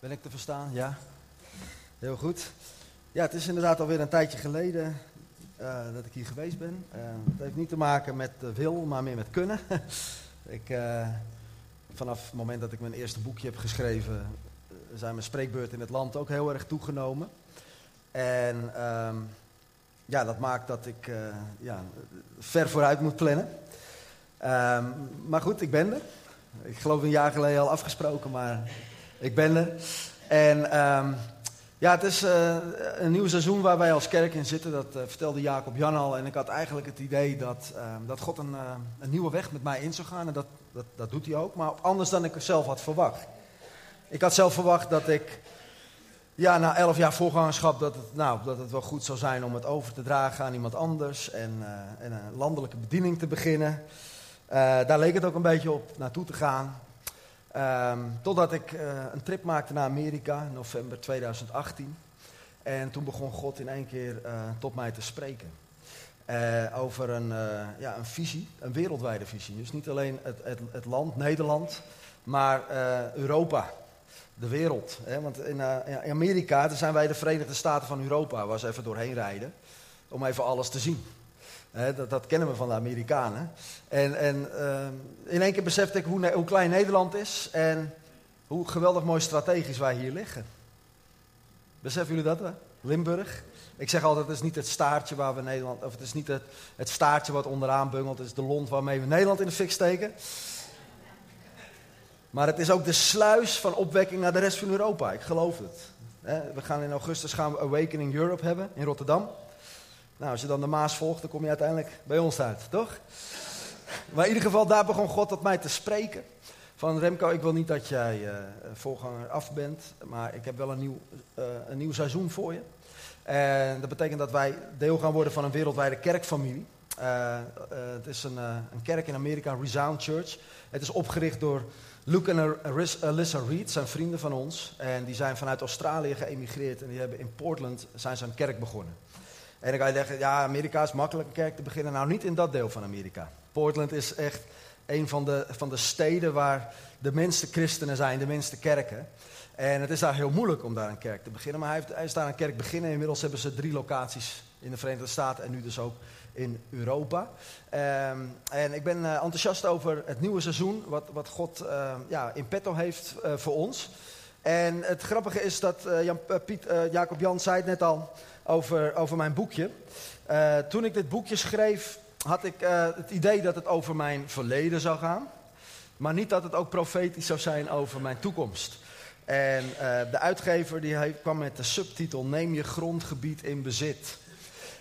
Ben ik te verstaan? Ja. Heel goed. Ja, het is inderdaad alweer een tijdje geleden uh, dat ik hier geweest ben. Uh, het heeft niet te maken met wil, maar meer met kunnen. ik, vanaf het moment dat ik mijn eerste boekje heb geschreven, zijn mijn spreekbeurten in het land ook heel erg toegenomen. En um, ja, dat maakt dat ik ja, ver vooruit moet plannen. Um, maar goed, ik ben er. Ik geloof een jaar geleden al afgesproken, maar ik ben er. En um, ja, het is uh, een nieuw seizoen waar wij als kerk in zitten. Dat uh, vertelde Jacob Jan al. En ik had eigenlijk het idee dat, uh, dat God een, een, nieuwe weg met mij in zou gaan. En dat, dat, dat doet hij ook. Maar anders dan ik zelf had verwacht. Ik had zelf verwacht dat ik ja, na elf jaar voorgangerschap dat het, nou, dat het wel goed zou zijn om het over te dragen aan iemand anders. En een landelijke bediening te beginnen. daar leek het ook een beetje op naartoe te gaan. Um, totdat ik uh, een trip maakte naar Amerika in november 2018. En toen begon God in één keer uh, tot mij te spreken. Uh, over een, ja, een visie, een wereldwijde visie. Dus niet alleen het, het, het land, Nederland, maar Europa, de wereld. Hè? Want in, in Amerika zijn wij de Verenigde Staten van Europa, ze even doorheen rijden. Om even alles te zien dat, dat, kennen we van de Amerikanen. En, en uh, in één keer besefte ik hoe, hoe, klein Nederland is en hoe geweldig mooi strategisch wij hier liggen. Beseffen jullie dat? Hè? Limburg. Ik zeg altijd, het is niet het staartje waar we Nederland, of het is niet het, het staartje wat onderaan bungelt, het is de lont waarmee we Nederland in de fik steken. Maar het is ook de sluis van opwekking naar de rest van Europa. Ik geloof het. We gaan in augustus gaan we Awakening Europe hebben in Rotterdam. Nou, als je dan de Maas volgt, dan kom je uiteindelijk bij ons uit, toch? Maar in ieder geval, daar begon God tot mij te spreken. Van Remco, ik wil niet dat jij uh, voorganger af bent, maar ik heb wel een nieuw, uh, een nieuw seizoen voor je. En dat betekent dat wij deel gaan worden van een wereldwijde kerkfamilie. Uh, het is een, een, kerk in Amerika, Resound Church. Het is opgericht door Luke en Alyssa Reed, zijn vrienden van ons. En die zijn vanuit Australië geëmigreerd en die hebben in Portland zijn ze kerk begonnen. En dan kan je zeggen, ja, Amerika is makkelijk een kerk te beginnen. Nou, niet in dat deel van Amerika. Portland is echt een van de, van de steden waar de minste christenen zijn, de minste kerken. En het is daar heel moeilijk om daar een kerk te beginnen. Maar hij, heeft, hij is daar een kerk beginnen. Inmiddels hebben ze drie locaties in de Verenigde Staten en nu dus ook in Europa. Um, en ik ben uh, enthousiast over het nieuwe seizoen, wat, wat God uh, ja, in petto heeft uh, voor ons. En het grappige is dat Jan, Piet, Jacob Jan zei het net al over, over mijn boekje. Toen ik dit boekje schreef, had ik het idee dat het over mijn verleden zou gaan. Maar niet dat het ook profetisch zou zijn over mijn toekomst. En de uitgever die kwam met de subtitel Neem je grondgebied in bezit.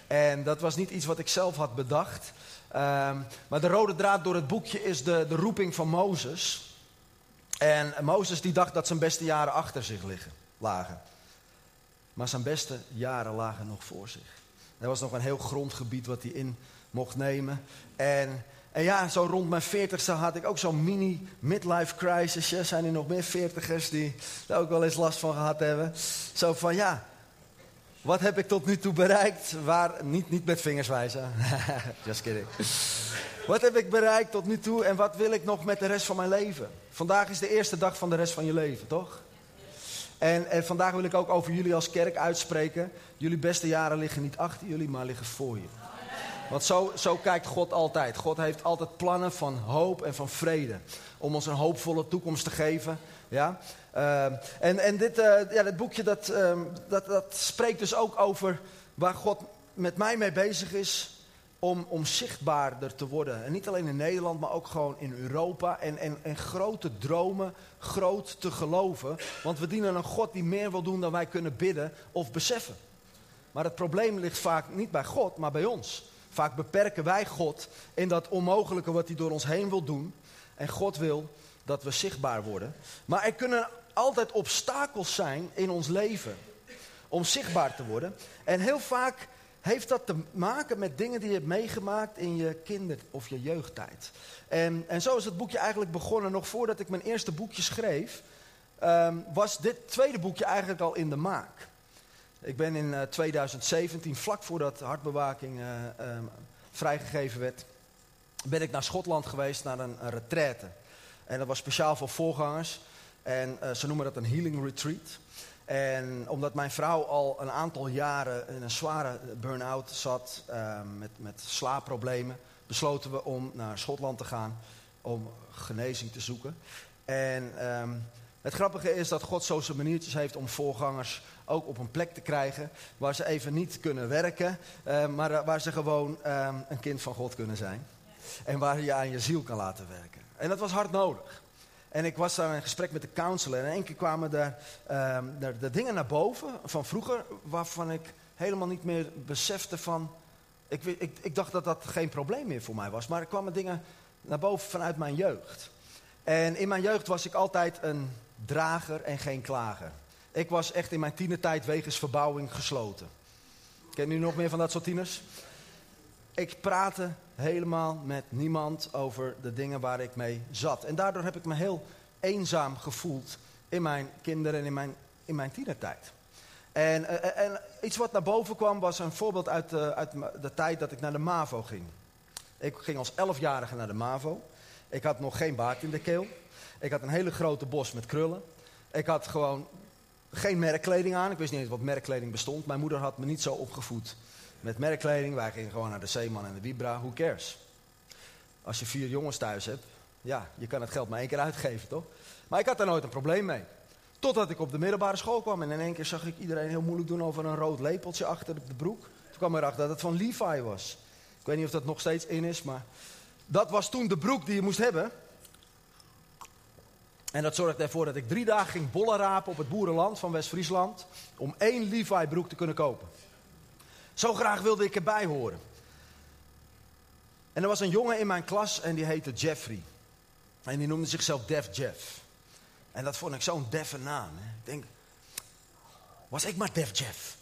En dat was niet iets wat ik zelf had bedacht. Um, maar de rode draad door het boekje is de, de roeping van Mozes. En Mozes die dacht dat zijn beste jaren achter zich liggen, lagen. Maar zijn beste jaren lagen nog voor zich. Er was nog een heel grondgebied wat hij in mocht nemen. En, en ja, zo rond mijn veertigste had ik ook zo'n mini midlife crisis. Zijn er nog meer veertigers die daar ook wel eens last van gehad hebben? Zo van ja, wat heb ik tot nu toe bereikt? Waar, niet, niet met vingers wijzen. Just kidding. Wat heb ik bereikt tot nu toe en wat wil ik nog met de rest van mijn leven? Vandaag is de eerste dag van de rest van je leven, toch? En, en, vandaag wil ik ook over jullie als kerk uitspreken. Jullie beste jaren liggen niet achter jullie, maar liggen voor je. Want zo, zo kijkt God altijd. God heeft altijd plannen van hoop en van vrede. Om ons een hoopvolle toekomst te geven. Ja? Uh, en en dit, uh, ja, dit boekje dat, uh, dat, dat spreekt dus ook over waar God met mij mee bezig is om, om zichtbaarder te worden. En niet alleen in Nederland, maar ook gewoon in Europa. En, en, en grote dromen, groot te geloven. Want we dienen een God die meer wil doen dan wij kunnen bidden of beseffen. Maar het probleem ligt vaak niet bij God, maar bij ons. Vaak beperken wij God in dat onmogelijke wat hij door ons heen wil doen. En God wil dat we zichtbaar worden. Maar er kunnen altijd obstakels zijn in ons leven om zichtbaar te worden. En heel vaak heeft dat te maken met dingen die je hebt meegemaakt in je kinder- of je jeugdtijd. En, en zo is het boekje eigenlijk begonnen. Nog voordat ik mijn eerste boekje schreef, um, was dit tweede boekje eigenlijk al in de maak. Ik ben in uh, 2017, vlak voordat hartbewaking uh, um, vrijgegeven werd, ben ik naar Schotland geweest, naar een, een retraite. En dat was speciaal voor voorgangers. En eh, ze noemen dat een healing retreat. En omdat mijn vrouw al een aantal jaren in een zware burn-out zat uh, met, met slaapproblemen, besloten we om naar Schotland te gaan om genezing te zoeken. En um, het grappige is dat God zo zijn maniertjes heeft om voorgangers ook op een plek te krijgen waar ze even niet kunnen werken, uh, maar waar ze gewoon een kind van God kunnen zijn. En waar je aan je ziel kan laten werken. En dat was hard nodig. En ik was daar in gesprek met de counselor. En in één keer kwamen er uh, de, de dingen naar boven van vroeger, waarvan ik helemaal niet meer besefte van. Ik, ik, ik, dacht dat dat geen probleem meer voor mij was. Maar er kwamen dingen naar boven vanuit mijn jeugd. En in mijn jeugd was ik altijd een drager en geen klager. Ik was echt in mijn tienertijd wegens verbouwing gesloten. Ken u nog meer van dat soort tieners? Ik praatte helemaal met niemand over de dingen waar ik mee zat. En daardoor heb ik me heel eenzaam gevoeld in mijn kinderen en in mijn, in mijn tienertijd. En, en, eh, en iets wat naar boven kwam was een voorbeeld uit de, uit de tijd dat ik naar de MAVO ging. Ik ging als elfjarige naar de MAVO. Ik had nog geen baard in de keel. Ik had een hele grote bos met krullen. Ik had gewoon geen merkkleding aan. Ik wist niet eens wat merkkleding bestond. Mijn moeder had me niet zo opgevoed met merkkleding. Wij gingen gewoon naar de Zeeman en de Vibra. Who cares? Als je vier jongens thuis hebt, ja, je kan het geld maar één keer uitgeven, toch? Maar ik had daar nooit een probleem mee. Totdat ik op de middelbare school kwam en in één keer zag ik iedereen heel moeilijk doen over een rood lepeltje achter de broek. Toen kwam erachter dat het van Levi was. Ik weet niet of dat nog steeds in is, maar dat was toen de broek die je moest hebben. En dat zorgde ervoor dat ik drie dagen ging bollen rapen op het boerenland van West-Friesland. Om één Levi broek te kunnen kopen. Zo graag wilde ik erbij horen. En er was een jongen in mijn klas en die heette Jeffrey. En die noemde zichzelf Def Jeff. En dat vond ik zo'n deffe naam. Hè. Ik denk, was ik maar Def Jeff.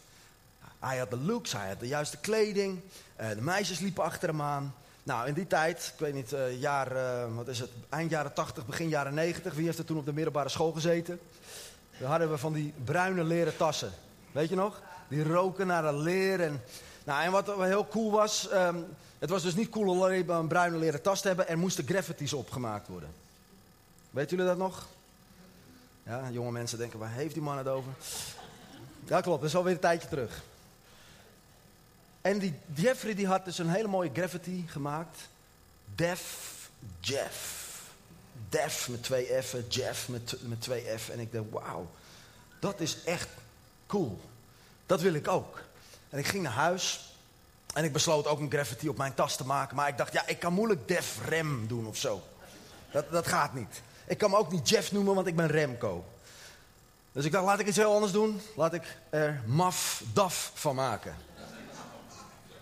Hij had de looks, hij had de juiste kleding. Uh, de meisjes liepen achter hem aan. Nou, in die tijd, ik weet niet, uh, jaar, uh, wat is het, eind jaren 80, begin jaren 90. Wie heeft er toen op de middelbare school gezeten? Dan hadden we van die bruine leren tassen. Weet je nog? Die roken naar een leer. En, nou, en wat heel cool was, um, het was dus niet cool om alleen een bruine leren tas te hebben. Er moesten graffitis opgemaakt worden. Weet jullie dat nog? Ja, jonge mensen denken, waar heeft die man het over? Ja, klopt, dat is alweer een tijdje terug. En die Jeffrey die had dus een hele mooie graffiti gemaakt. Def Jeff. Def met twee F'en, Jeff met, met twee F. En ik dacht, wauw, dat is echt cool. Dat wil ik ook. En ik ging naar huis. En ik besloot ook een graffiti op mijn tas te maken. Maar ik dacht, ja, ik kan moeilijk Def Rem doen of zo. Dat, dat gaat niet. Ik kan me ook niet Jeff noemen, want ik ben Remco. Dus ik dacht, laat ik iets heel anders doen. Laat ik er Maf Daf van maken.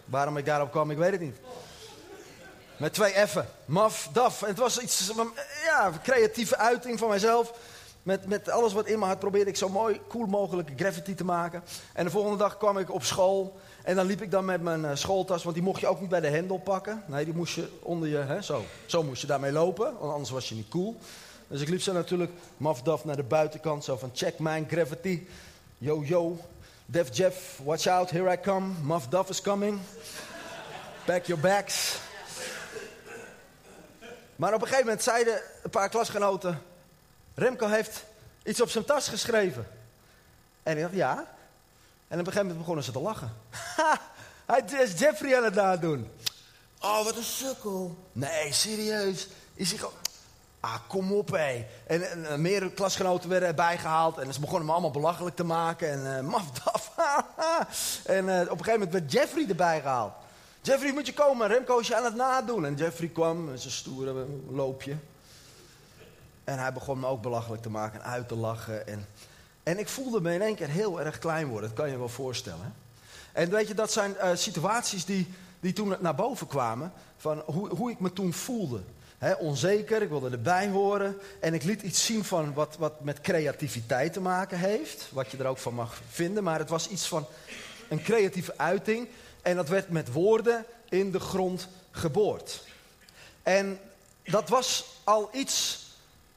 Waarom ik daarop kwam, ik weet het niet. Met twee F'en. Maf, daf. En het was iets, ja, creatieve uiting van mijzelf. Met, met alles wat in me had probeerde ik zo mooi, cool mogelijk graffiti te maken. En de volgende dag kwam ik op school. En dan liep ik dan met mijn uh, schooltas, want die mocht je ook niet bij de hendel pakken. Nee, die moest je onder je, hè, zo. Zo moest je daarmee lopen, want anders was je niet cool. Dus ik liep zo natuurlijk mafdaf naar de buitenkant, zo van check mijn graffiti. Yo, yo, Def Jeff, watch out, here I come. Muff Duff is coming. Back your backs. Maar op een gegeven moment zeiden een paar klasgenoten... Remco heeft iets op zijn tas geschreven. En ik dacht, ja. En op een gegeven moment begonnen ze te lachen. Ha, hij is Jeffrey aan het nadoen. Oh, wat een sukkel. Nee, serieus. Is hij gewoon... Ah, kom op hé. En, en, en meer klasgenoten werden erbij gehaald. En ze begonnen me allemaal belachelijk te maken. En uh, mafdaf. en uh, op een gegeven moment werd Jeffrey erbij gehaald. Jeffrey, moet je komen. Remco is je aan het nadoen. En Jeffrey kwam zijn stoere loopje. En hij begon me ook belachelijk te maken en uit te lachen. En, en ik voelde me in één keer heel erg klein worden. Dat kan je wel voorstellen. En weet je, dat zijn uh, situaties die, die toen naar boven kwamen. Van hoe, hoe ik me toen voelde onzeker, ik wilde erbij horen. En ik liet iets zien van wat, wat met creativiteit te maken heeft. Wat je er ook van mag vinden. Maar het was iets van een creatieve uiting. En dat werd met woorden in de grond geboord. En dat was al iets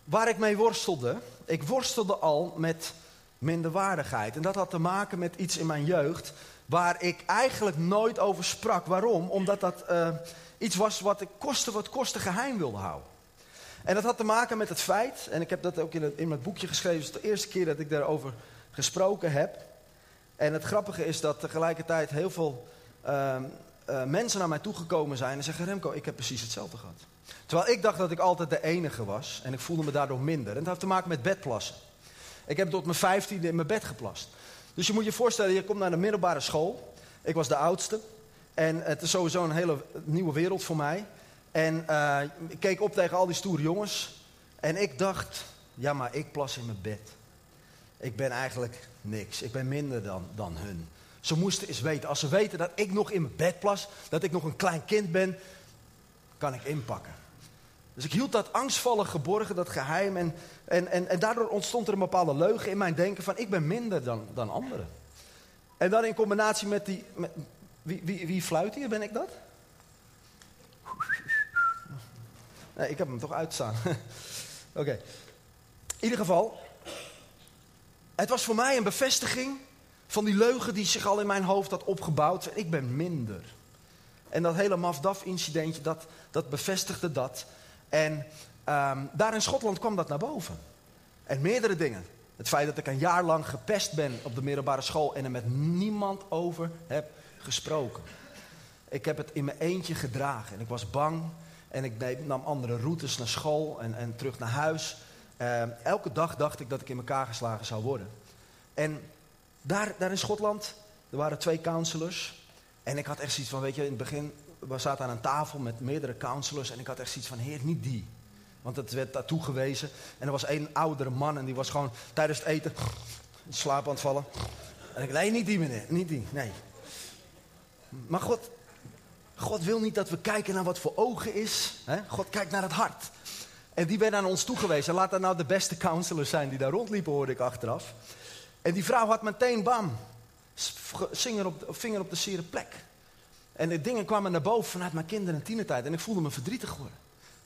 waar ik mee worstelde. Ik worstelde al met minderwaardigheid. En dat had te maken met iets in mijn jeugd waar ik eigenlijk nooit over sprak. Waarom? Omdat dat uh, iets was wat ik koste wat koste geheim wilde houden. En dat had te maken met het feit, en ik heb dat ook in, het, in mijn boekje geschreven, het is de eerste keer dat ik daarover gesproken heb. En het grappige is dat tegelijkertijd heel veel uh, uh, mensen naar mij toegekomen zijn en zeggen: Remco, ik heb precies hetzelfde gehad. Terwijl ik dacht dat ik altijd de enige was en ik voelde me daardoor minder. En dat heeft te maken met bedplassen. Ik heb tot mijn vijftiende in mijn bed geplast. Dus je moet je voorstellen, je komt naar de middelbare school. Ik was de oudste. En het is sowieso een hele nieuwe wereld voor mij. En uh, ik keek op tegen al die stoere jongens. En ik dacht, ja maar ik plas in mijn bed. Ik ben eigenlijk niks. Ik ben minder dan, dan hun. Ze moesten eens weten, als ze weten dat ik nog in mijn bed plas, dat ik nog een klein kind ben, kan ik inpakken. Dus ik hield dat angstvallig geborgen, dat geheim. En, en, en, en daardoor ontstond er een bepaalde leugen in mijn denken van ik ben minder dan, dan anderen. En dan in combinatie met die... Met, wie, wie, wie fluit hier? Ben ik dat? Nee, ik heb hem toch uitstaan. Oké. In ieder geval, het was voor mij een bevestiging van die leugen die zich al in mijn hoofd had opgebouwd. Ik ben minder. En dat hele Mafdaf-incidentje, dat, dat bevestigde dat. En um, daar in Schotland kwam dat naar boven. En meerdere dingen. Het feit dat ik een jaar lang gepest ben op de middelbare school en er met niemand over heb gesproken. Ik heb het in mijn eentje gedragen en ik was bang en ik nam andere routes naar school en, en terug naar huis. Uh, elke dag dacht ik dat ik in elkaar geslagen zou worden. En daar, daar in Schotland, er waren twee counselors. En ik had echt zoiets van, weet je, in het begin, we zaten aan een tafel met meerdere counselors. En ik had echt zoiets van, heer, niet die. Want het werd daartoe gewezen. En er was één oudere man en die was gewoon tijdens het eten in slaap aan het vallen. En ik, nee, niet die meneer, niet die, nee. Maar God, God wil niet dat we kijken naar wat voor ogen is. Hè? God kijkt naar het hart. En die werd aan ons toegewezen. Laat dat nou de beste counselors zijn die daar rondliepen, hoorde ik achteraf. En die vrouw had meteen, bam, vinger op, de zere plek. En de dingen kwamen naar boven vanuit mijn kinder- en tienertijd. En ik voelde me verdrietig worden.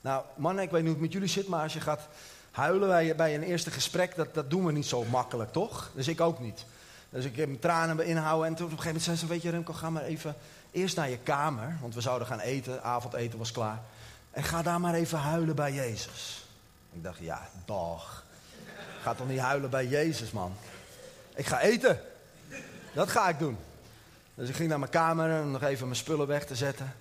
Nou, mannen, ik weet niet hoe het met jullie zit, maar als je gaat huilen bij, bij een eerste gesprek, dat, dat doen we niet zo makkelijk, toch? Dus ik ook niet. Dus ik heb mijn tranen inhouden en toen op een gegeven moment zei ze, weet je Remco, ga maar even eerst naar je kamer, want we zouden gaan eten, avondeten was klaar. En ga daar maar even huilen bij Jezus. Ik dacht, ja, dag. Ga toch niet huilen bij Jezus, man. Ik ga eten. Dat ga ik doen. Dus ik ging naar mijn kamer om nog even mijn spullen weg te zetten.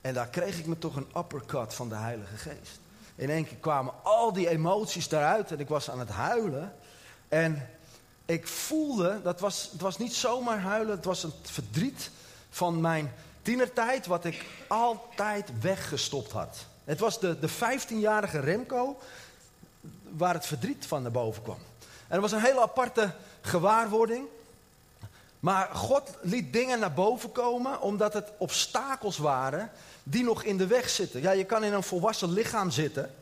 En daar kreeg ik me toch een uppercut van de Heilige Geest. In één keer kwamen al die emoties daaruit en ik was aan het huilen. En ik voelde, dat was, het was niet zomaar huilen, het was een verdriet van mijn tienertijd, wat ik altijd weggestopt had. Het was de, de 15-jarige Remco waar het verdriet van naar boven kwam. En het was een hele aparte gewaarwording. Maar God liet dingen naar boven komen omdat het obstakels waren die nog in de weg zitten. Ja, je kan in een volwassen lichaam zitten.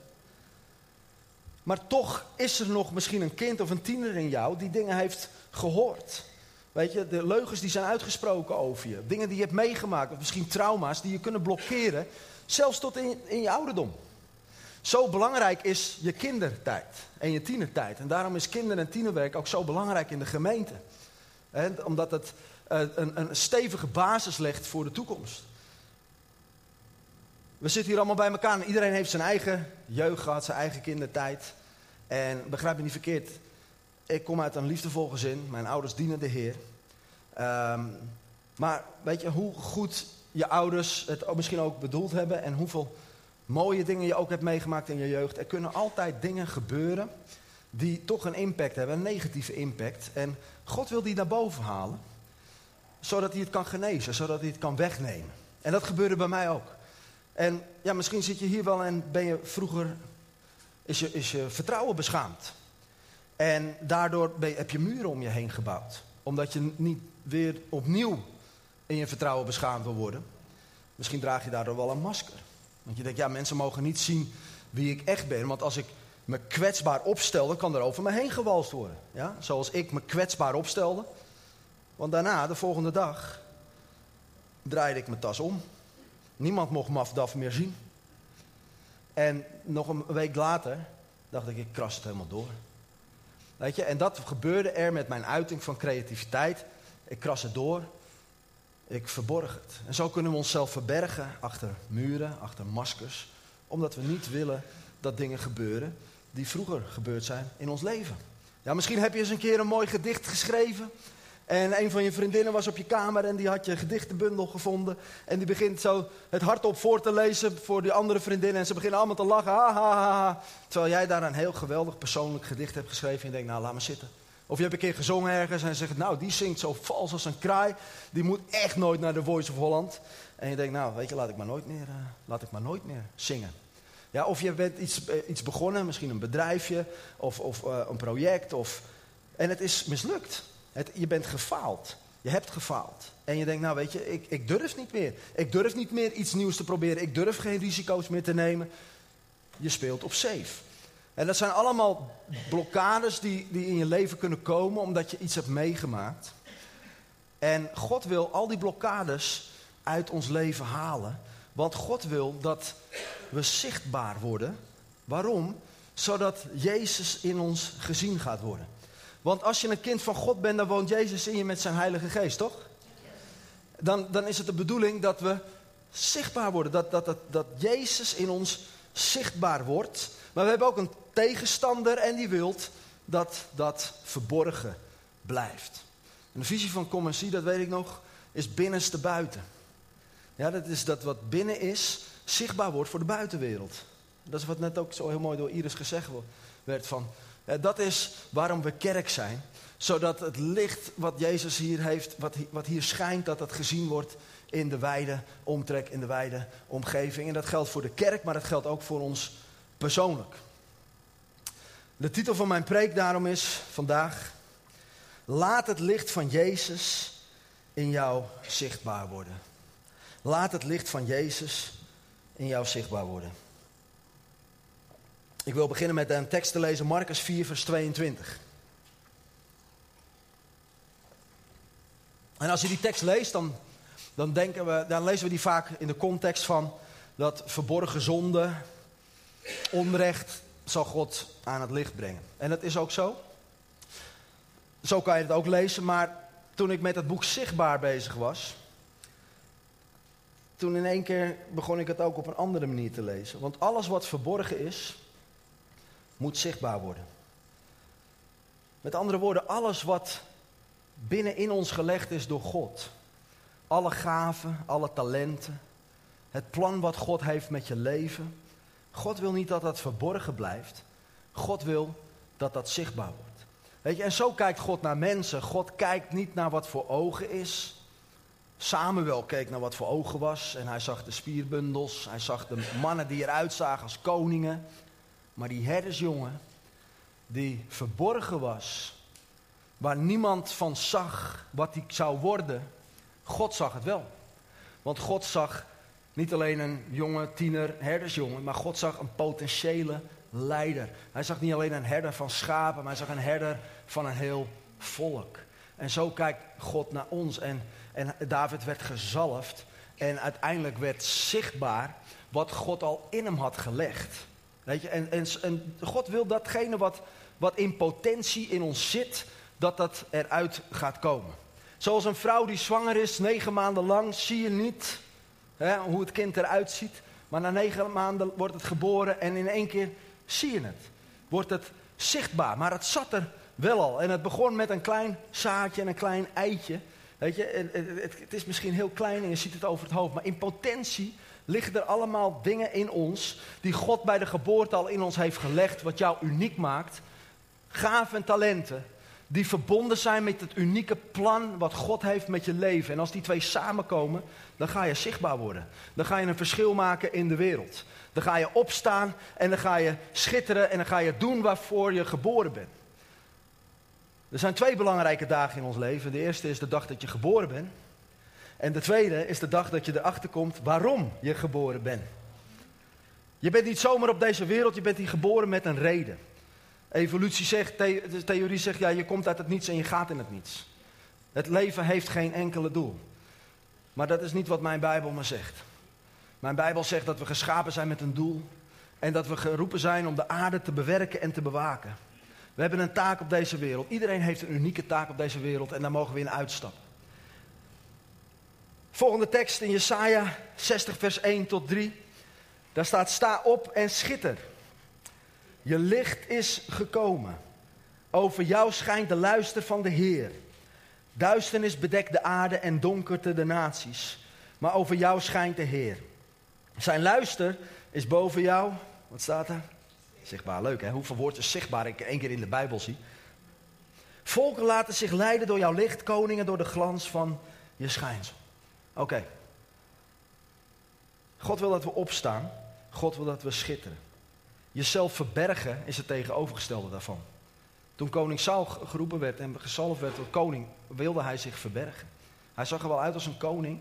Maar toch is er nog misschien een kind of een tiener in jou die dingen heeft gehoord. Weet je, de leugens die zijn uitgesproken over je. Dingen die je hebt meegemaakt. Of misschien trauma's die je kunnen blokkeren. Zelfs tot in, in je ouderdom. Zo belangrijk is je kindertijd en je tienertijd. En daarom is kinder- en tienerwerk ook zo belangrijk in de gemeente. Omdat het uh, een, een stevige basis legt voor de toekomst. We zitten hier allemaal bij elkaar en iedereen heeft zijn eigen jeugd gehad, zijn eigen kindertijd. En begrijp me niet verkeerd, ik kom uit een liefdevol gezin, mijn ouders dienen de Heer. Um, maar weet je, hoe goed je ouders het misschien ook bedoeld hebben en hoeveel mooie dingen je ook hebt meegemaakt in je jeugd. Er kunnen altijd dingen gebeuren die toch een impact hebben, een negatieve impact. En God wil die naar boven halen, zodat hij het kan genezen, zodat hij het kan wegnemen. En dat gebeurde bij mij ook. En ja, misschien zit je hier wel en ben je vroeger, is je, is je vertrouwen beschaamd. En daardoor je, heb je muren om je heen gebouwd. Omdat je niet weer opnieuw in je vertrouwen beschaamd wil worden. Misschien draag je daardoor wel een masker. Want je denkt, ja, mensen mogen niet zien wie ik echt ben. Want als ik me kwetsbaar opstel, kan er over me heen gewalst worden. Ja? Zoals ik me kwetsbaar opstelde. Want daarna, de volgende dag, draaide ik mijn tas om. Niemand mocht Mafdaf meer zien. En nog een week later dacht ik, ik kras het helemaal door. Weet je, en dat gebeurde er met mijn uiting van creativiteit. Ik kras het door. Ik verborg het. En zo kunnen we onszelf verbergen achter muren, achter maskers. Omdat we niet willen dat dingen gebeuren die vroeger gebeurd zijn in ons leven. Ja, misschien heb je eens een keer een mooi gedicht geschreven. En een van je vriendinnen was op je kamer en die had je gedichtenbundel gevonden. En die begint zo het hardop voor te lezen voor die andere vriendinnen. En ze beginnen allemaal te lachen. Ha, ha, ha. Terwijl jij daar een heel geweldig persoonlijk gedicht hebt geschreven. En je denkt, nou laat maar zitten. Of je hebt een keer gezongen ergens en zegt, nou die zingt zo vals als een kraai. Die moet echt nooit naar de Voice of Holland. En je denkt, nou weet je, laat ik maar nooit meer, uh, laat ik maar nooit meer zingen. Ja, of je bent iets, uh, iets begonnen, misschien een bedrijfje of, of uh, een project. Of, en het is mislukt. Het, je bent gefaald. Je hebt gefaald. En je denkt, nou weet je, ik, ik durf niet meer. Ik durf niet meer iets nieuws te proberen. Ik durf geen risico's meer te nemen. Je speelt op safe. En dat zijn allemaal blokkades die, die in je leven kunnen komen omdat je iets hebt meegemaakt. En God wil al die blokkades uit ons leven halen. Want God wil dat we zichtbaar worden. Waarom? Zodat Jezus in ons gezien gaat worden. Want als je een kind van God bent, dan woont Jezus in je met zijn Heilige Geest, toch? Dan, dan is het de bedoeling dat we zichtbaar worden. Dat, dat, dat, dat Jezus in ons zichtbaar wordt. Maar we hebben ook een tegenstander en die wilt dat dat verborgen blijft. En de visie van Kom dat weet ik nog, is binnenste buiten. Ja, dat is dat wat binnen is, zichtbaar wordt voor de buitenwereld. Dat is wat net ook zo heel mooi door Iris gezegd werd van... Dat is waarom we kerk zijn. Zodat het licht wat Jezus hier heeft, wat, wat hier schijnt, dat dat gezien wordt in de wijde omtrek, in de wijde omgeving. En dat geldt voor de kerk, maar dat geldt ook voor ons persoonlijk. De titel van mijn preek daarom is vandaag: Laat het licht van Jezus in jou zichtbaar worden. Laat het licht van Jezus in jou zichtbaar worden. Ik wil beginnen met een tekst te lezen, Marcus 4, vers 22. En als je die tekst leest, dan, dan, denken we, dan lezen we die vaak in de context van dat verborgen zonde, onrecht, zal God aan het licht brengen. En dat is ook zo. Zo kan je het ook lezen, maar toen ik met het boek Zichtbaar bezig was, toen in één keer begon ik het ook op een andere manier te lezen. Want alles wat verborgen is, moet zichtbaar worden. Met andere woorden, alles wat binnenin ons gelegd is door God. Alle gaven, alle talenten, het plan wat God heeft met je leven. God wil niet dat dat verborgen blijft. God wil dat dat zichtbaar wordt. Weet je, en zo kijkt God naar mensen. God kijkt niet naar wat voor ogen is. Samuel keek naar wat voor ogen was en hij zag de spierbundels. Hij zag de mannen die eruit zagen als koningen. Maar die herdersjongen, die verborgen was, waar niemand van zag wat hij zou worden, God zag het wel. Want God zag niet alleen een jonge tiener herdersjongen, maar God zag een potentiële leider. Hij zag niet alleen een herder van schapen, maar hij zag een herder van een heel volk. En zo kijkt God naar ons. En, en David werd gezalfd. En uiteindelijk werd zichtbaar wat God al in hem had gelegd. Weet je, en, en, God wil datgene wat, wat in potentie in ons zit, dat dat eruit gaat komen. Zoals een vrouw die zwanger is, negen maanden lang, zie je niet hè, hoe het kind eruit ziet. Maar na negen maanden wordt het geboren en in één keer zie je het. Wordt het zichtbaar, maar het zat er wel al. En het begon met een klein zaadje en een klein eitje. Weet je, het, het is misschien heel klein en je ziet het over het hoofd, maar in potentie liggen er allemaal dingen in ons die God bij de geboorte al in ons heeft gelegd, wat jou uniek maakt. Gaven en talenten die verbonden zijn met het unieke plan wat God heeft met je leven. En als die twee samenkomen, dan ga je zichtbaar worden. Dan ga je een verschil maken in de wereld. Dan ga je opstaan en dan ga je schitteren en dan ga je doen waarvoor je geboren bent. Er zijn twee belangrijke dagen in ons leven. De eerste is de dag dat je geboren bent. En de tweede is de dag dat je erachter komt waarom je geboren bent. Je bent niet zomaar op deze wereld, je bent hier geboren met een reden. Evolutie zegt, de theorie zegt, ja, je komt uit het niets en je gaat in het niets. Het leven heeft geen enkele doel. Maar dat is niet wat mijn Bijbel me zegt. Mijn Bijbel zegt dat we geschapen zijn met een doel. En dat we geroepen zijn om de aarde te bewerken en te bewaken. We hebben een taak op deze wereld. Iedereen heeft een unieke taak op deze wereld en daar mogen we in uitstappen. Volgende tekst in Jesaja 60 vers 1 tot 3. Daar staat sta op en schitter. Je licht is gekomen. Over jou schijnt de luister van de Heer. Duisternis bedekt de aarde en donkerte de naties. Maar over jou schijnt de Heer. Zijn luister is boven jou. Wat staat er? Zichtbaar, leuk hè? Hoeveel woorden zichtbaar ik één keer in de Bijbel zie. Volken laten zich leiden door jouw licht, koningen door de glans van je schijnsel. Oké. God wil dat we opstaan. God wil dat we schitteren. Jezelf verbergen is het tegenovergestelde daarvan. Toen koning Saul geroepen werd en gezalfd werd tot koning, wilde hij zich verbergen. Hij zag er wel uit als een koning.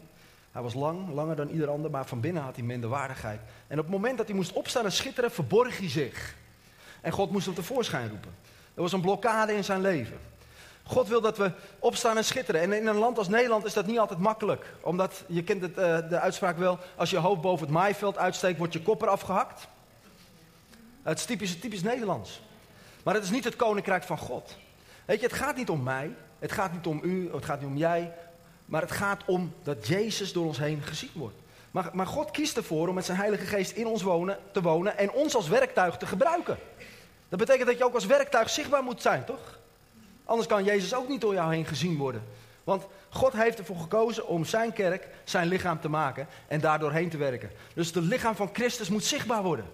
Hij was lang, langer dan ieder ander, maar van binnen had hij minder waardigheid. En op het moment dat hij moest opstaan en schitteren, verborg hij zich. En God moest hem tevoorschijn roepen. Er was een blokkade in zijn leven. God wil dat we opstaan en schitteren. En in een land als Nederland is dat niet altijd makkelijk. Omdat, je kent het, uh, de uitspraak wel, als je hoofd boven het maaiveld uitsteekt, wordt je kop eraf gehakt. Het is typisch, typisch Nederlands. Maar het is niet het koninkrijk van God. Weet je, het gaat niet om mij, het gaat niet om u, het gaat niet om jij. Maar het gaat om dat Jezus door ons heen gezien wordt. Maar, maar God kiest ervoor om met zijn Heilige Geest in ons wonen, te wonen en ons als werktuig te gebruiken. Dat betekent dat je ook als werktuig zichtbaar moet zijn, toch? Anders kan Jezus ook niet door jou heen gezien worden. Want God heeft ervoor gekozen om zijn kerk, zijn lichaam te maken en daardoor heen te werken. Dus het lichaam van Christus moet zichtbaar worden.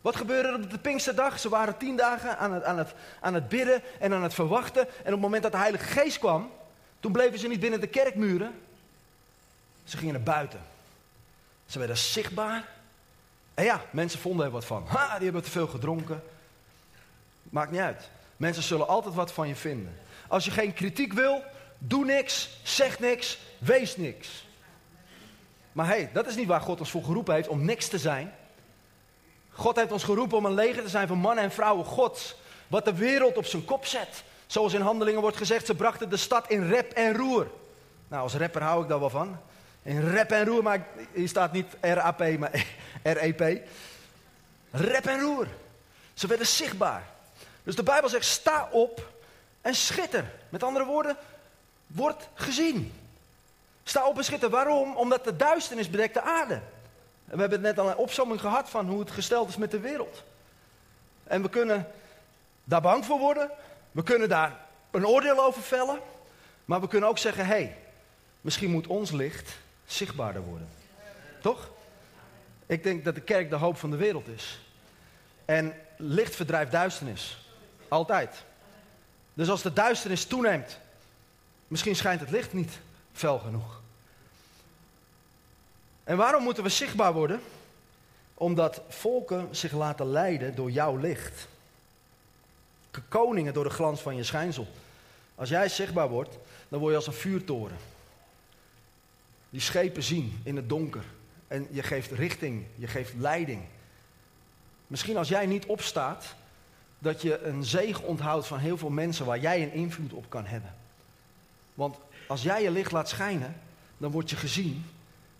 Wat gebeurde er op de Pinksterdag? Ze waren tien dagen aan het, aan, het, aan het bidden en aan het verwachten. En op het moment dat de Heilige Geest kwam, toen bleven ze niet binnen de kerkmuren. Ze gingen naar buiten. Ze werden zichtbaar. En ja, mensen vonden er wat van. Ha, die hebben te veel gedronken. Maakt niet uit. Mensen zullen altijd wat van je vinden. Als je geen kritiek wil, doe niks, zeg niks, wees niks. Maar hé, hey, dat is niet waar God ons voor geroepen heeft om niks te zijn. God heeft ons geroepen om een leger te zijn van mannen en vrouwen Gods. Wat de wereld op zijn kop zet. Zoals in handelingen wordt gezegd, ze brachten de stad in rep en roer. Nou, als rapper hou ik daar wel van. In rep en roer, maar hier staat niet RAP, maar REP. Rep en roer. Ze werden zichtbaar. Dus de Bijbel zegt, sta op en schitter. Met andere woorden, word gezien. Sta op en schitter. Waarom? Omdat de duisternis bedekt de aarde. En we hebben net al een opzomming gehad van hoe het gesteld is met de wereld. En we kunnen daar bang voor worden. We kunnen daar een oordeel over vellen. Maar we kunnen ook zeggen, hé, hey, misschien moet ons licht zichtbaarder worden. Toch? Ik denk dat de kerk de hoop van de wereld is. En licht verdrijft duisternis. Altijd. Dus als de duisternis toeneemt, misschien schijnt het licht niet fel genoeg. En waarom moeten we zichtbaar worden? Omdat volken zich laten leiden door jouw licht. Koningen door de glans van je schijnsel. Als jij zichtbaar wordt, dan word je als een vuurtoren. Die schepen zien in het donker. En je geeft richting, je geeft leiding. Misschien als jij niet opstaat, dat je een zegen onthoudt van heel veel mensen waar jij een invloed op kan hebben. Want als jij je licht laat schijnen, dan word je gezien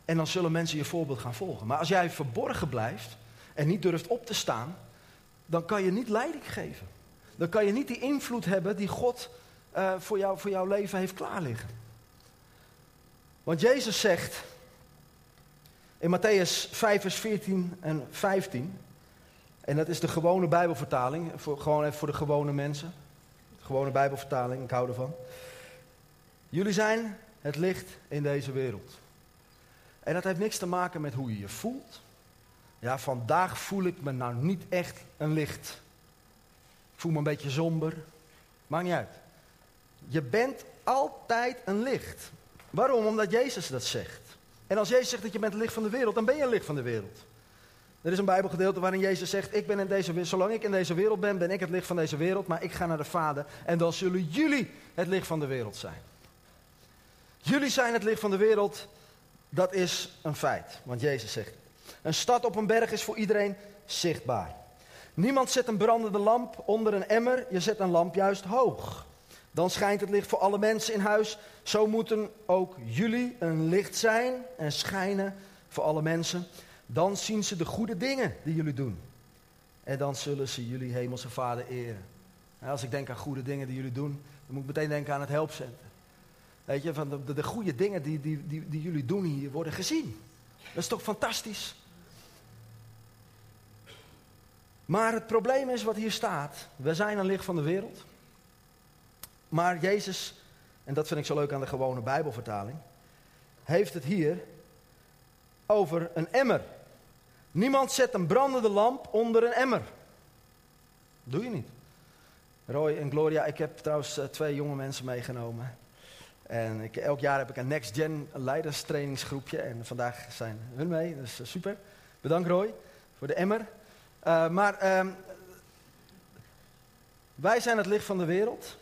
en dan zullen mensen je voorbeeld gaan volgen. Maar als jij verborgen blijft en niet durft op te staan, dan kan je niet leiding geven. Dan kan je niet die invloed hebben die God uh, voor, jou, voor jouw leven heeft klaarliggen. Want Jezus zegt in Matthäus 5, vers 14 en 15, en dat is de gewone Bijbelvertaling, voor, gewoon even voor de gewone mensen. De gewone Bijbelvertaling, ik hou ervan. Jullie zijn het licht in deze wereld. En dat heeft niks te maken met hoe je je voelt. Ja, vandaag voel ik me nou niet echt een licht. Voel me een beetje somber. Maakt niet uit. Je bent altijd een licht. Waarom? Omdat Jezus dat zegt. En als Jezus zegt dat je bent het licht van de wereld, dan ben je een licht van de wereld. Er is een Bijbelgedeelte waarin Jezus zegt: ik ben in deze, zolang ik in deze wereld ben, ben ik het licht van deze wereld, maar ik ga naar de Vader en dan zullen jullie het licht van de wereld zijn. Jullie zijn het licht van de wereld dat is een feit, want Jezus zegt: Een stad op een berg is voor iedereen zichtbaar. Niemand zet een brandende lamp onder een emmer, je zet een lamp juist hoog. Dan schijnt het licht voor alle mensen in huis. Zo moeten ook jullie een licht zijn en schijnen voor alle mensen. Dan zien ze de goede dingen die jullie doen. En dan zullen ze jullie hemelse vader eren. als ik denk aan goede dingen die jullie doen, dan moet ik meteen denken aan het helpcenter. Weet je, van de, de, de goede dingen die, die, die jullie doen hier worden gezien. Dat is toch fantastisch? Maar het probleem is wat hier staat. We zijn een licht van de wereld. Maar Jezus, en dat vind ik zo leuk aan de gewone Bijbelvertaling, heeft het hier over een emmer. Niemand zet een brandende lamp onder een emmer. Doe je niet. Roy en Gloria, ik heb trouwens eh, twee jonge mensen meegenomen. En elk jaar heb ik een Next Gen leiderstrainingsgroepje. En vandaag zijn hun mee, dus uh, super. Bedankt Roy voor de emmer. Uh, maar uh, wij zijn het licht van de wereld.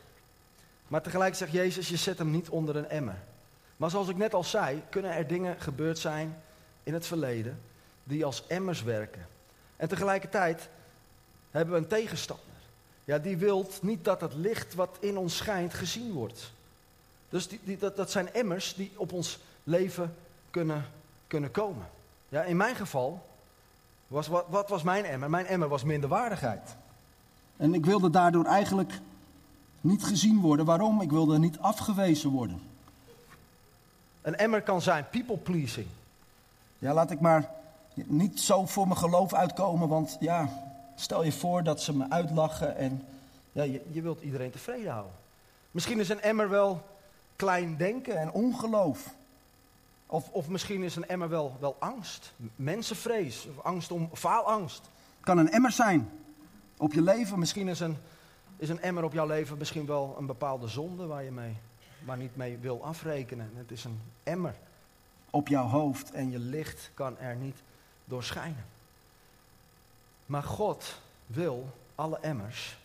Maar tegelijk zegt Jezus, je zet hem niet onder een emmer. Maar zoals ik net al zei, kunnen er dingen gebeurd zijn in het verleden die als emmers werken. En tegelijkertijd hebben we een tegenstander. Ja, die wil niet dat het licht wat in ons schijnt gezien wordt. Dus die, die, dat, dat zijn emmers die op ons leven kunnen, kunnen komen. Ja, in mijn geval, was, wat, wat was mijn emmer? Mijn emmer was minderwaardigheid. En ik wilde daardoor eigenlijk niet gezien worden. Waarom? Ik wilde niet afgewezen worden. Een emmer kan zijn people pleasing. Ja, laat ik maar niet zo voor mijn geloof uitkomen, want ja, stel je voor dat ze me uitlachen en... Ja, je, je wilt iedereen tevreden houden. Misschien is een emmer wel klein denken en ongeloof. Of, of misschien is een emmer wel, wel angst, mensenvrees, of angst om faalangst. Kan een emmer zijn op je leven. Misschien is een, is een emmer op jouw leven misschien wel een bepaalde zonde waar je mee, maar niet mee wil afrekenen. Het is een emmer op jouw hoofd en je licht kan er niet doorschijnen. Maar God wil alle emmers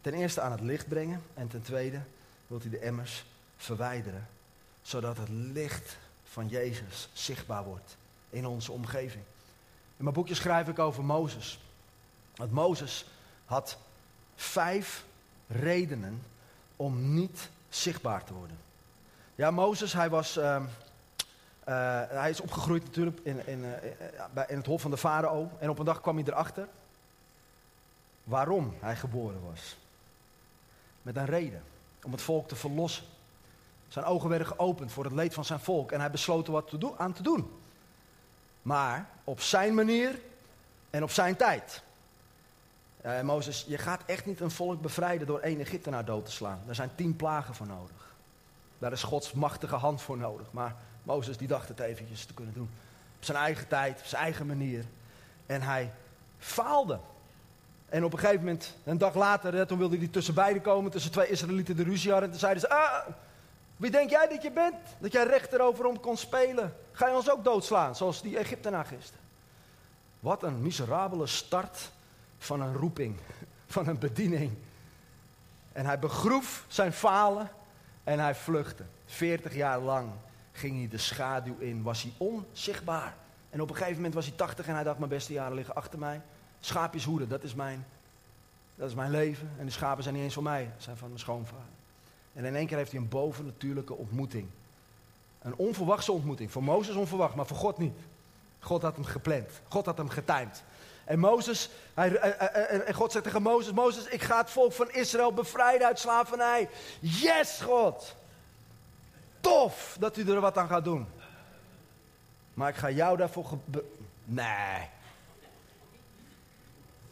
ten eerste aan het licht brengen en ten tweede wil hij de emmers verwijderen, zodat het licht van Jezus zichtbaar wordt in onze omgeving. In mijn boekje schrijf ik over Mozes. Dat Mozes had vijf redenen om niet zichtbaar te worden. Ja, Mozes, hij was. Uh, uh, hij is opgegroeid natuurlijk in, in, uh, in het hof van de farao. En op een dag kwam hij erachter waarom hij geboren was. Met een reden. Om het volk te verlossen. Zijn ogen werden geopend voor het leed van zijn volk. En hij besloot er wat te doen, aan te doen. Maar op zijn manier en op zijn tijd. Uh, Mozes, je gaat echt niet een volk bevrijden door één Egyptenaar dood te slaan. Daar zijn tien plagen voor nodig. Daar is Gods machtige hand voor nodig. Maar Mozes die dacht het eventjes te kunnen doen. Op zijn eigen tijd, op zijn eigen manier. En hij faalde. En op een gegeven moment, een dag later, toen wilde hij tussen beiden komen, tussen twee Israëlieten de ruzie hadden. En toen zeiden ze, ah, wie denk jij dat je bent? Dat jij recht erover om kon spelen? Ga je ons ook doodslaan, zoals die Egyptenaar gisteren? Wat een miserabele start van een roeping, van een bediening. En hij begroef zijn falen en hij vluchtte. Veertig jaar lang ging hij de schaduw in, was hij onzichtbaar. En op een gegeven moment was hij tachtig en hij dacht, mijn beste jaren liggen achter mij. Schaapjes hoeden, dat is mijn, dat is mijn leven. En de schapen zijn niet eens van mij, zijn van mijn schoonvader. En in één keer heeft hij een bovennatuurlijke ontmoeting. Een onverwachte ontmoeting. Voor Mozes onverwacht, maar voor God niet. God had hem gepland. God had hem getimed. En Mozes, hij, en God zegt tegen Mozes, Mozes, ik ga het volk van Israël bevrijden uit slavernij. Yes, God. Tof dat u er wat aan gaat doen. Maar ik ga jou daarvoor... Nee.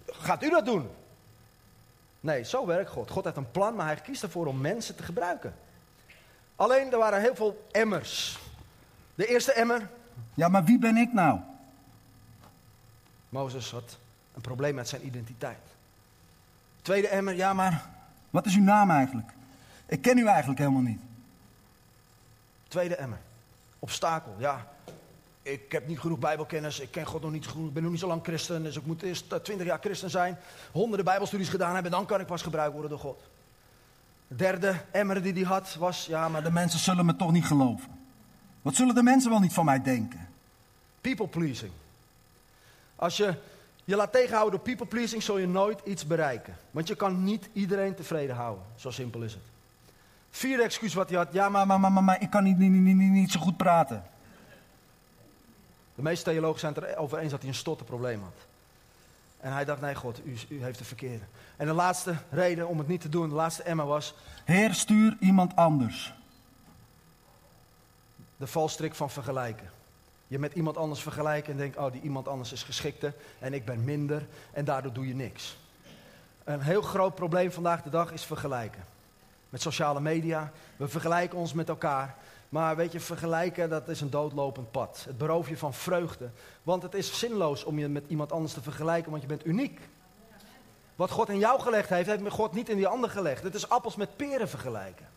Gaat u dat doen? Nee, zo werkt God. God heeft een plan, maar hij kiest ervoor om mensen te gebruiken. Alleen, er waren heel veel emmers. De eerste emmer. Ja, maar wie ben ik nou? Mozes had een probleem met zijn identiteit. Tweede emmer, ja, maar. Wat is uw naam eigenlijk? Ik ken u eigenlijk helemaal niet. Tweede emmer. Obstakel, ja. Ik heb niet genoeg Bijbelkennis, ik ken God nog niet goed, ik ben nog niet zo lang christen, dus ik moet eerst twintig jaar christen zijn, honderden Bijbelstudies gedaan hebben, dan kan ik pas gebruikt worden door God. De derde emmer die hij had was, ja, maar de mensen zullen me toch niet geloven. Wat zullen de mensen wel niet van mij denken? People pleasing. Als je je laat tegenhouden door people pleasing, zul je nooit iets bereiken. Want je kan niet iedereen tevreden houden. Zo simpel is het. Vierde excuus wat hij had. Ja, maar, maar, maar, maar ik kan niet, niet, niet, niet zo goed praten. De meeste theologen zijn het erover eens dat hij een stotterprobleem had. En hij dacht, nee God, u, u heeft de verkeerde. En de laatste reden om het niet te doen, de laatste Emma was... Heer, stuur iemand anders. De valstrik van vergelijken. Je met iemand anders vergelijken en denkt, oh die iemand anders is geschikter en ik ben minder en daardoor doe je niks. Een heel groot probleem vandaag de dag is vergelijken. Met sociale media, we vergelijken ons met elkaar. Maar weet je, vergelijken, dat is een doodlopend pad. Het berooft je van vreugde. Want het is zinloos om je met iemand anders te vergelijken, want je bent uniek. Wat God in jou gelegd heeft, heeft God niet in die ander gelegd. Het is appels met peren vergelijken.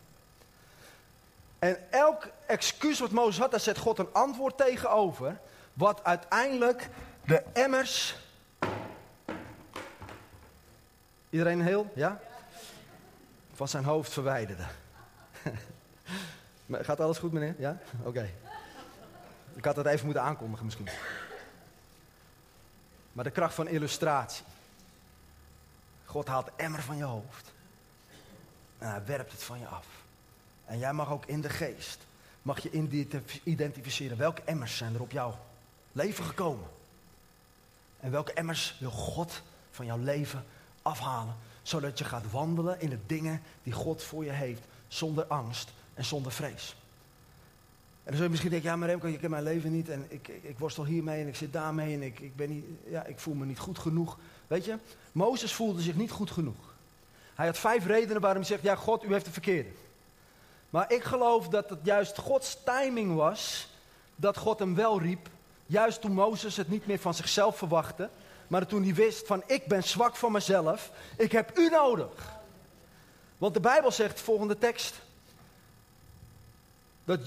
En elk excuus wat Mozes had, daar zet God een antwoord tegenover. Wat uiteindelijk de emmers. Iedereen heel? Ja? Van zijn hoofd verwijderde. Gaat alles goed, meneer? Ja? Oké. Ik had het even moeten aankondigen misschien. Maar de kracht van illustratie. God haalt de emmer van je hoofd. En hij werpt het van je af. En jij mag ook in de geest, mag je identificeren welke emmers zijn er op jouw leven gekomen. En welke emmers wil God van jouw leven afhalen. Zodat je gaat wandelen in de dingen die God voor je heeft. Zonder angst en zonder vrees. En dan zul je misschien denken, ja maar Remco, je kent mijn leven niet. En ik, ik, worstel hiermee en ik zit daarmee en ik, ik, ben niet, ja, ik voel me niet goed genoeg. Weet je, Mozes voelde zich niet goed genoeg. Hij had vijf redenen waarom hij zegt, ja God, u heeft het verkeerde. Maar ik geloof dat het juist Gods timing was dat God hem wel riep. Juist toen Mozes het niet meer van zichzelf verwachtte. Maar toen hij wist van ik ben zwak van mezelf. Ik heb u nodig. Want de Bijbel zegt, volgende tekst. Dat,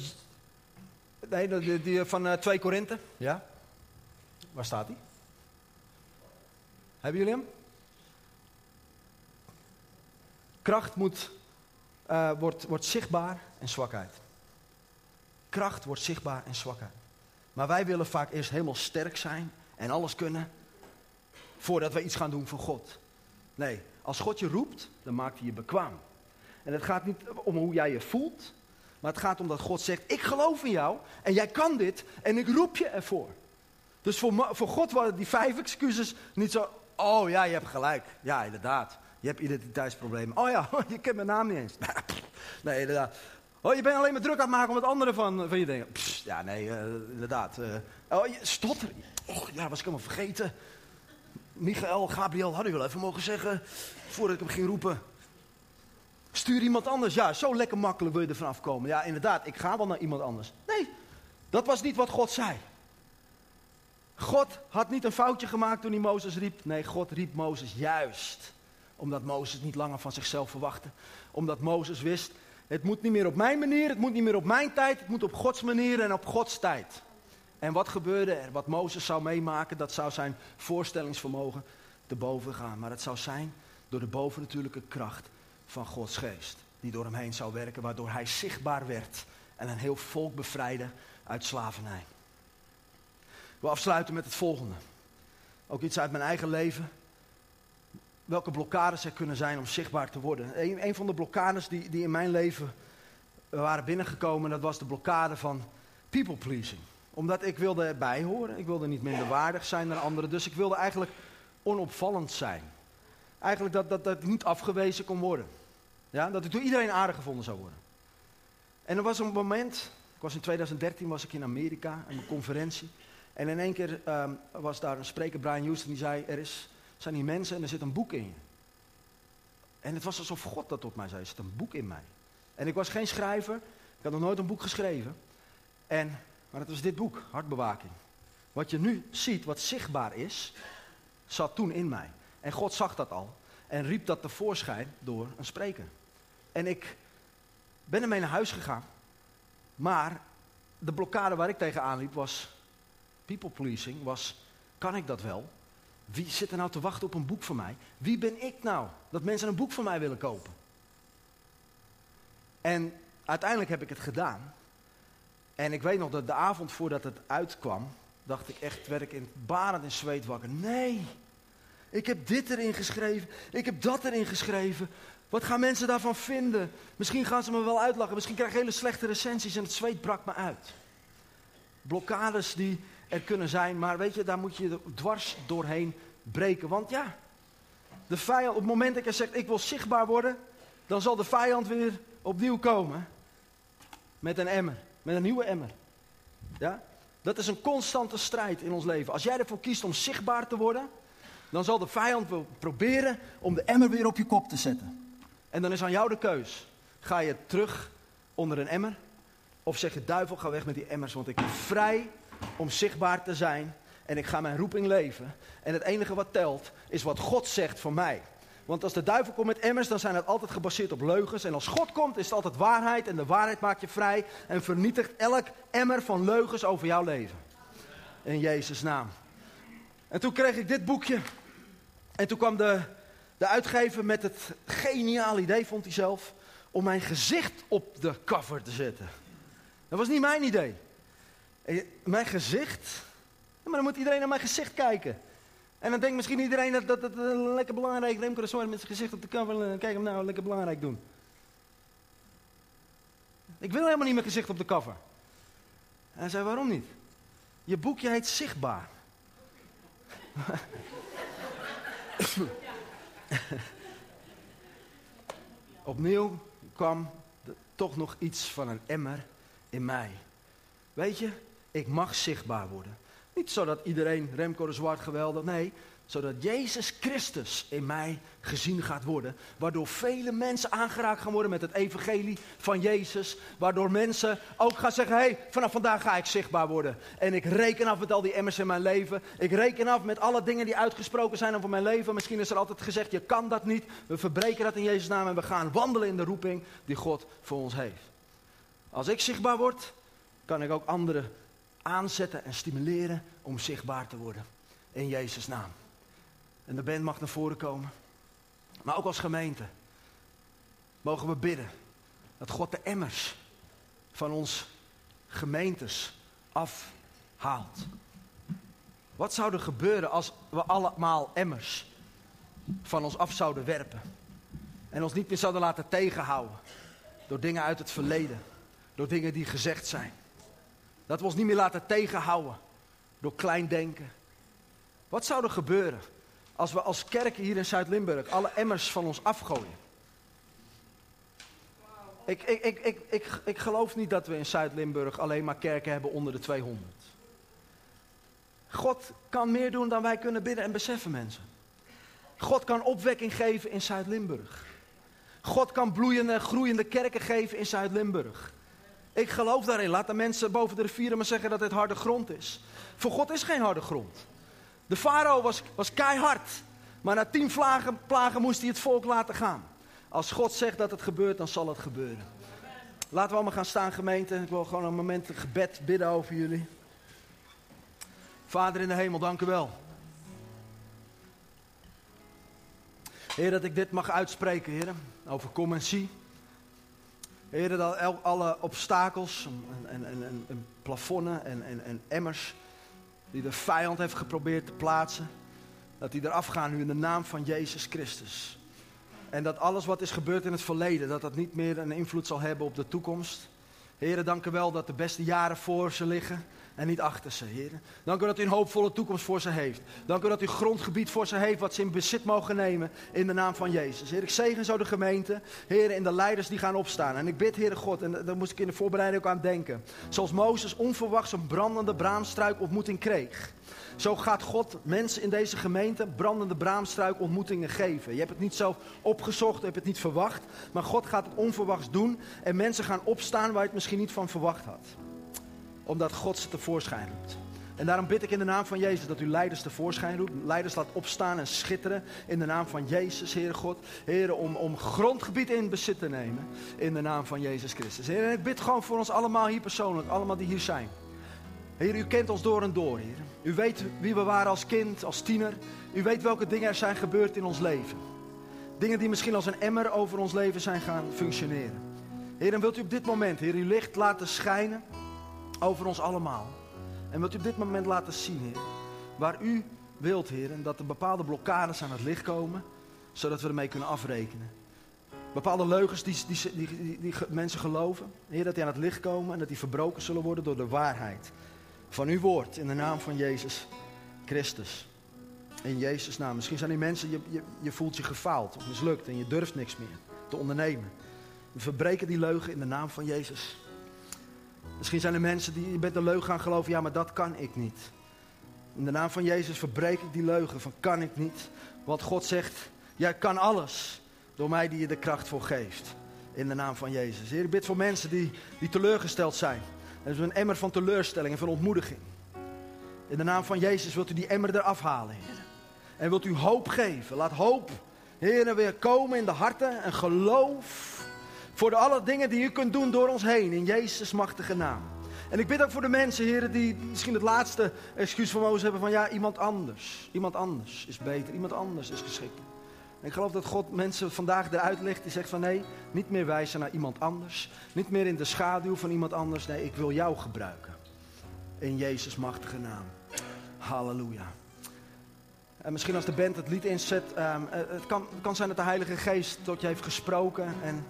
nee, die, die van uh, 2 Korinthe. Ja. Waar staat hij? Hebben jullie hem? Kracht moet uh, wordt, wordt zichtbaar en zwakheid. Kracht wordt zichtbaar en zwakheid. Maar wij willen vaak eerst helemaal sterk zijn en alles kunnen voordat we iets gaan doen voor God. Nee, als God je roept, dan maakt hij je bekwaam. En het gaat niet om hoe jij je voelt, maar het gaat om dat God zegt: Ik geloof in jou en jij kan dit en ik roep je ervoor. Dus voor, voor God waren die vijf excuses niet zo: Oh ja, je hebt gelijk. Ja, inderdaad. Je hebt identiteitsproblemen. Oh ja, je kent mijn naam niet eens. nee, inderdaad. Oh, je bent alleen maar druk aan het maken om het andere van, van je dingen. ja, nee, uh, inderdaad. Uh, oh, je stotter. Och, ja, was ik helemaal vergeten. Michael, Gabriel, hadden jullie wel even mogen zeggen voordat ik hem ging roepen. Stuur iemand anders. Ja, zo lekker makkelijk wil je er vanaf komen. Ja, inderdaad, ik ga wel naar iemand anders. Nee, dat was niet wat God zei. God had niet een foutje gemaakt toen hij Mozes riep. Nee, God riep Mozes juist omdat Mozes niet langer van zichzelf verwachtte. Omdat Mozes wist, het moet niet meer op mijn manier, het moet niet meer op mijn tijd, het moet op Gods manier en op Gods tijd. En wat gebeurde er? Wat Mozes zou meemaken, dat zou zijn voorstellingsvermogen te boven gaan. Maar het zou zijn door de bovennatuurlijke kracht van Gods geest. Die door hem heen zou werken, waardoor hij zichtbaar werd en een heel volk bevrijdde uit slavernij. Wil afsluiten met het volgende. Ook iets uit mijn eigen leven welke blokkades er kunnen zijn om zichtbaar te worden. Een, van de blokkades die, die in mijn leven waren binnengekomen, dat was de blokkade van people pleasing. Omdat ik wilde erbij horen, ik wilde niet minder waardig zijn dan anderen, dus ik wilde eigenlijk onopvallend zijn. Eigenlijk dat, dat, dat niet afgewezen kon worden. Ja, dat ik door iedereen aardig gevonden zou worden. En er was een moment, ik was in 2013 was ik in Amerika, aan een conferentie. En in één keer ehm, was daar een spreker, Brian Houston, die zei, er is zijn die mensen en er zit een boek in je. En het was alsof God dat tot mij zei, er zit een boek in mij. En ik was geen schrijver, ik had nog nooit een boek geschreven. En, maar het was dit boek, Hartbewaking. Wat je nu ziet, wat zichtbaar is, zat toen in mij. En God zag dat al en riep dat tevoorschijn door een spreker. En ik ben ermee naar huis gegaan. Maar de blokkade waar ik tegenaan liep was people pleasing, was kan ik dat wel? Wie zit er nou te wachten op een boek van mij? Wie ben ik nou dat mensen een boek van mij willen kopen? En uiteindelijk heb ik het gedaan. En ik weet nog dat de avond voordat het uitkwam, dacht ik echt, werd ik in barend en zweet wakker. Nee, ik heb dit erin geschreven, ik heb dat erin geschreven. Wat gaan mensen daarvan vinden? Misschien gaan ze me wel uitlachen, misschien krijg ik hele slechte recensies en het zweet brak me uit. Blokkades die er kunnen zijn, maar weet je, daar moet je dwars doorheen breken. Want ja, de vijand, op het moment dat je zegt, ik wil zichtbaar worden, dan zal de vijand weer opnieuw komen. Met een emmer, met een nieuwe emmer. Ja? Dat is een constante strijd in ons leven. Als jij ervoor kiest om zichtbaar te worden, dan zal de vijand proberen om de emmer weer op je kop te zetten. En dan is aan jou de keus. Ga je terug onder een emmer? Of zeg je, duivel, ga weg met die emmers, want ik ben vrij om zichtbaar te zijn en ik ga mijn roeping leven. En het enige wat telt is wat God zegt voor mij. Want als de duivel komt met emmers, dan zijn het altijd gebaseerd op leugens. En als God komt, is het altijd waarheid. En de waarheid maakt je vrij en vernietigt elk emmer van leugens over jouw leven. In Jezus' naam. En toen kreeg ik dit boekje. En toen kwam de, de uitgever met het geniaal idee, vond hij zelf, om mijn gezicht op de cover te zetten. Dat was niet mijn idee. Mijn gezicht? Maar dan moet iedereen naar mijn gezicht kijken. En dan denkt misschien iedereen dat dat, dat, lekker belangrijk Remco met zijn gezicht op de cover. Eh, kijk hem nou lekker belangrijk doen. Ik wil helemaal niet mijn gezicht op de cover. En hij zei, waarom niet? Je boekje heet Zichtbaar. Opnieuw kwam toch nog iets van een emmer in mij. Weet je, ik mag zichtbaar worden. Niet zodat iedereen Remco de Zwart geweldig, nee, zodat Jezus Christus in mij gezien gaat worden. Waardoor vele mensen aangeraakt gaan worden met het evangelie van Jezus. Waardoor mensen ook gaan zeggen, hé, hey, vanaf vandaag ga ik zichtbaar worden. En ik reken af met al die emmers in mijn leven. Ik reken af met alle dingen die uitgesproken zijn over mijn leven. Misschien is er altijd gezegd, je kan dat niet. We verbreken dat in Jezus' naam en we gaan wandelen in de roeping die God voor ons heeft. Als ik zichtbaar word, kan ik ook anderen aanzetten en stimuleren om zichtbaar te worden. In Jezus' naam. En de band mag naar voren komen. Maar ook als gemeente mogen we bidden dat God de emmers van ons gemeentes afhaalt. Wat zou er gebeuren als we allemaal emmers van ons af zouden werpen? En ons niet meer zouden laten tegenhouden door dingen uit het verleden, door dingen die gezegd zijn. Dat we ons niet meer laten tegenhouden door klein denken. Wat zou er gebeuren als we als kerk hier in Zuid-Limburg alle emmers van ons afgooien? Ik, ik, ik, ik, ik, ik geloof niet dat we in Zuid-Limburg alleen maar kerken hebben onder de 200. God kan meer doen dan wij kunnen bidden en beseffen mensen. God kan opwekking geven in Zuid-Limburg. God kan bloeiende, groeiende kerken geven in Zuid-Limburg. Ik geloof daarin. Laat de mensen boven de rivieren maar zeggen dat het harde grond is. Voor God is geen harde grond. De farao was, was keihard. Maar na tien plagen, plagen moest hij het volk laten gaan. Als God zegt dat het gebeurt, dan zal het gebeuren. Laten we allemaal gaan staan, gemeente. Ik wil gewoon een moment gebed bidden over jullie. Vader in de hemel, dank u wel. Heer, dat ik dit mag uitspreken, Heer. Over kom en zie. Heer, dat alle obstakels en, en, en, en plafonnen en, en, en emmers die de vijand heeft geprobeerd te plaatsen, dat die eraf gaan nu in de naam van Jezus Christus. En dat alles wat is gebeurd in het verleden, dat dat niet meer een invloed zal hebben op de toekomst. Heren, dank u wel dat de beste jaren voor ze liggen en niet achter ze, heren. Dank u dat u een hoopvolle toekomst voor ze heeft. Dank u dat u grondgebied voor ze heeft wat ze in bezit mogen nemen in de naam van Jezus. Heer, ik zegen zo de gemeente, heren, en de leiders die gaan opstaan. En ik bid, Heere God, en daar moest ik in de voorbereiding ook aan denken. Zoals Mozes onverwachts een brandende braamstruik ontmoeting kreeg. Zo gaat God mensen in deze gemeente brandende braamstruik ontmoetingen geven. Je hebt het niet zelf opgezocht, je hebt het niet verwacht. Maar God gaat het onverwachts doen. En mensen gaan opstaan waar je het misschien niet van verwacht had omdat God ze tevoorschijn roept. En daarom bid ik in de naam van Jezus dat u leiders tevoorschijn roept. Leiders laat opstaan en schitteren in de naam van Jezus, Heere God. Heere, om, om grondgebied in bezit te nemen in de naam van Jezus Christus. Heer, en ik bid gewoon voor ons allemaal hier persoonlijk, allemaal die hier zijn. Heer, u kent ons door en door, Heer. U weet wie we waren als kind, als tiener. U weet welke dingen er zijn gebeurd in ons leven. Dingen die misschien als een emmer over ons leven zijn gaan functioneren. Heer, en wilt u op dit moment, Heer, uw licht laten schijnen over ons allemaal. En wilt u op dit moment laten zien, Heer, waar u wilt, Heer, en dat er bepaalde blokkades aan het licht komen, zodat we ermee kunnen afrekenen. Bepaalde leugens die, die, die, die, mensen geloven, Heer, dat die aan het licht komen en dat die verbroken zullen worden door de waarheid van uw woord in de naam van Jezus Christus. In Jezus' naam. Misschien zijn die mensen, je, je, je voelt je gefaald of mislukt en je durft niks meer te ondernemen. We verbreken die leugen in de naam van Jezus Misschien zijn er mensen die je bent de leugen gaan geloven. Ja, maar dat kan ik niet. In de naam van Jezus verbreek ik die leugen van kan ik niet. Want God zegt, jij kan alles door mij die je de kracht voor geeft. In de naam van Jezus. Heer, ik bid voor mensen die, die teleurgesteld zijn. Er is een emmer van teleurstelling en van ontmoediging. In de naam van Jezus wilt u die emmer eraf halen, Heer. En wilt u hoop geven. Laat hoop, Heer, weer komen in de harten en geloof voor de alle dingen die u kunt doen door ons heen. In Jezus' machtige naam. En ik bid ook voor de mensen, heren, die misschien het laatste excuus van Mozes hebben van ja, iemand anders. Iemand anders is beter, iemand anders is geschikt. En ik geloof dat God mensen vandaag eruit legt die zegt van nee, niet meer wijzen naar iemand anders. Niet meer in de schaduw van iemand anders. Nee, ik wil jou gebruiken. In Jezus' machtige naam. Halleluja. En misschien als de band het lied inzet, um, het kan, kan zijn dat de Heilige Geest tot je heeft gesproken. En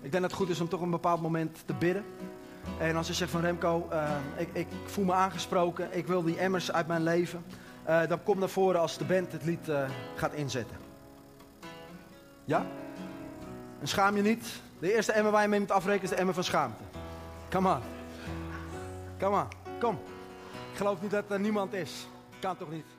ik denk dat het goed is om toch een bepaald moment te bidden. En als je zegt van Remco, uh, ik, ik, voel me aangesproken, ik wil die emmers uit mijn leven. Uh, dan kom naar voren als de band het lied uh, gaat inzetten. Ja? En schaam je niet. De eerste emmer waar je mee moet afrekenen is de emmer van schaamte. Come on. Come on. Kom. Ik geloof niet dat er niemand is. Kan toch niet?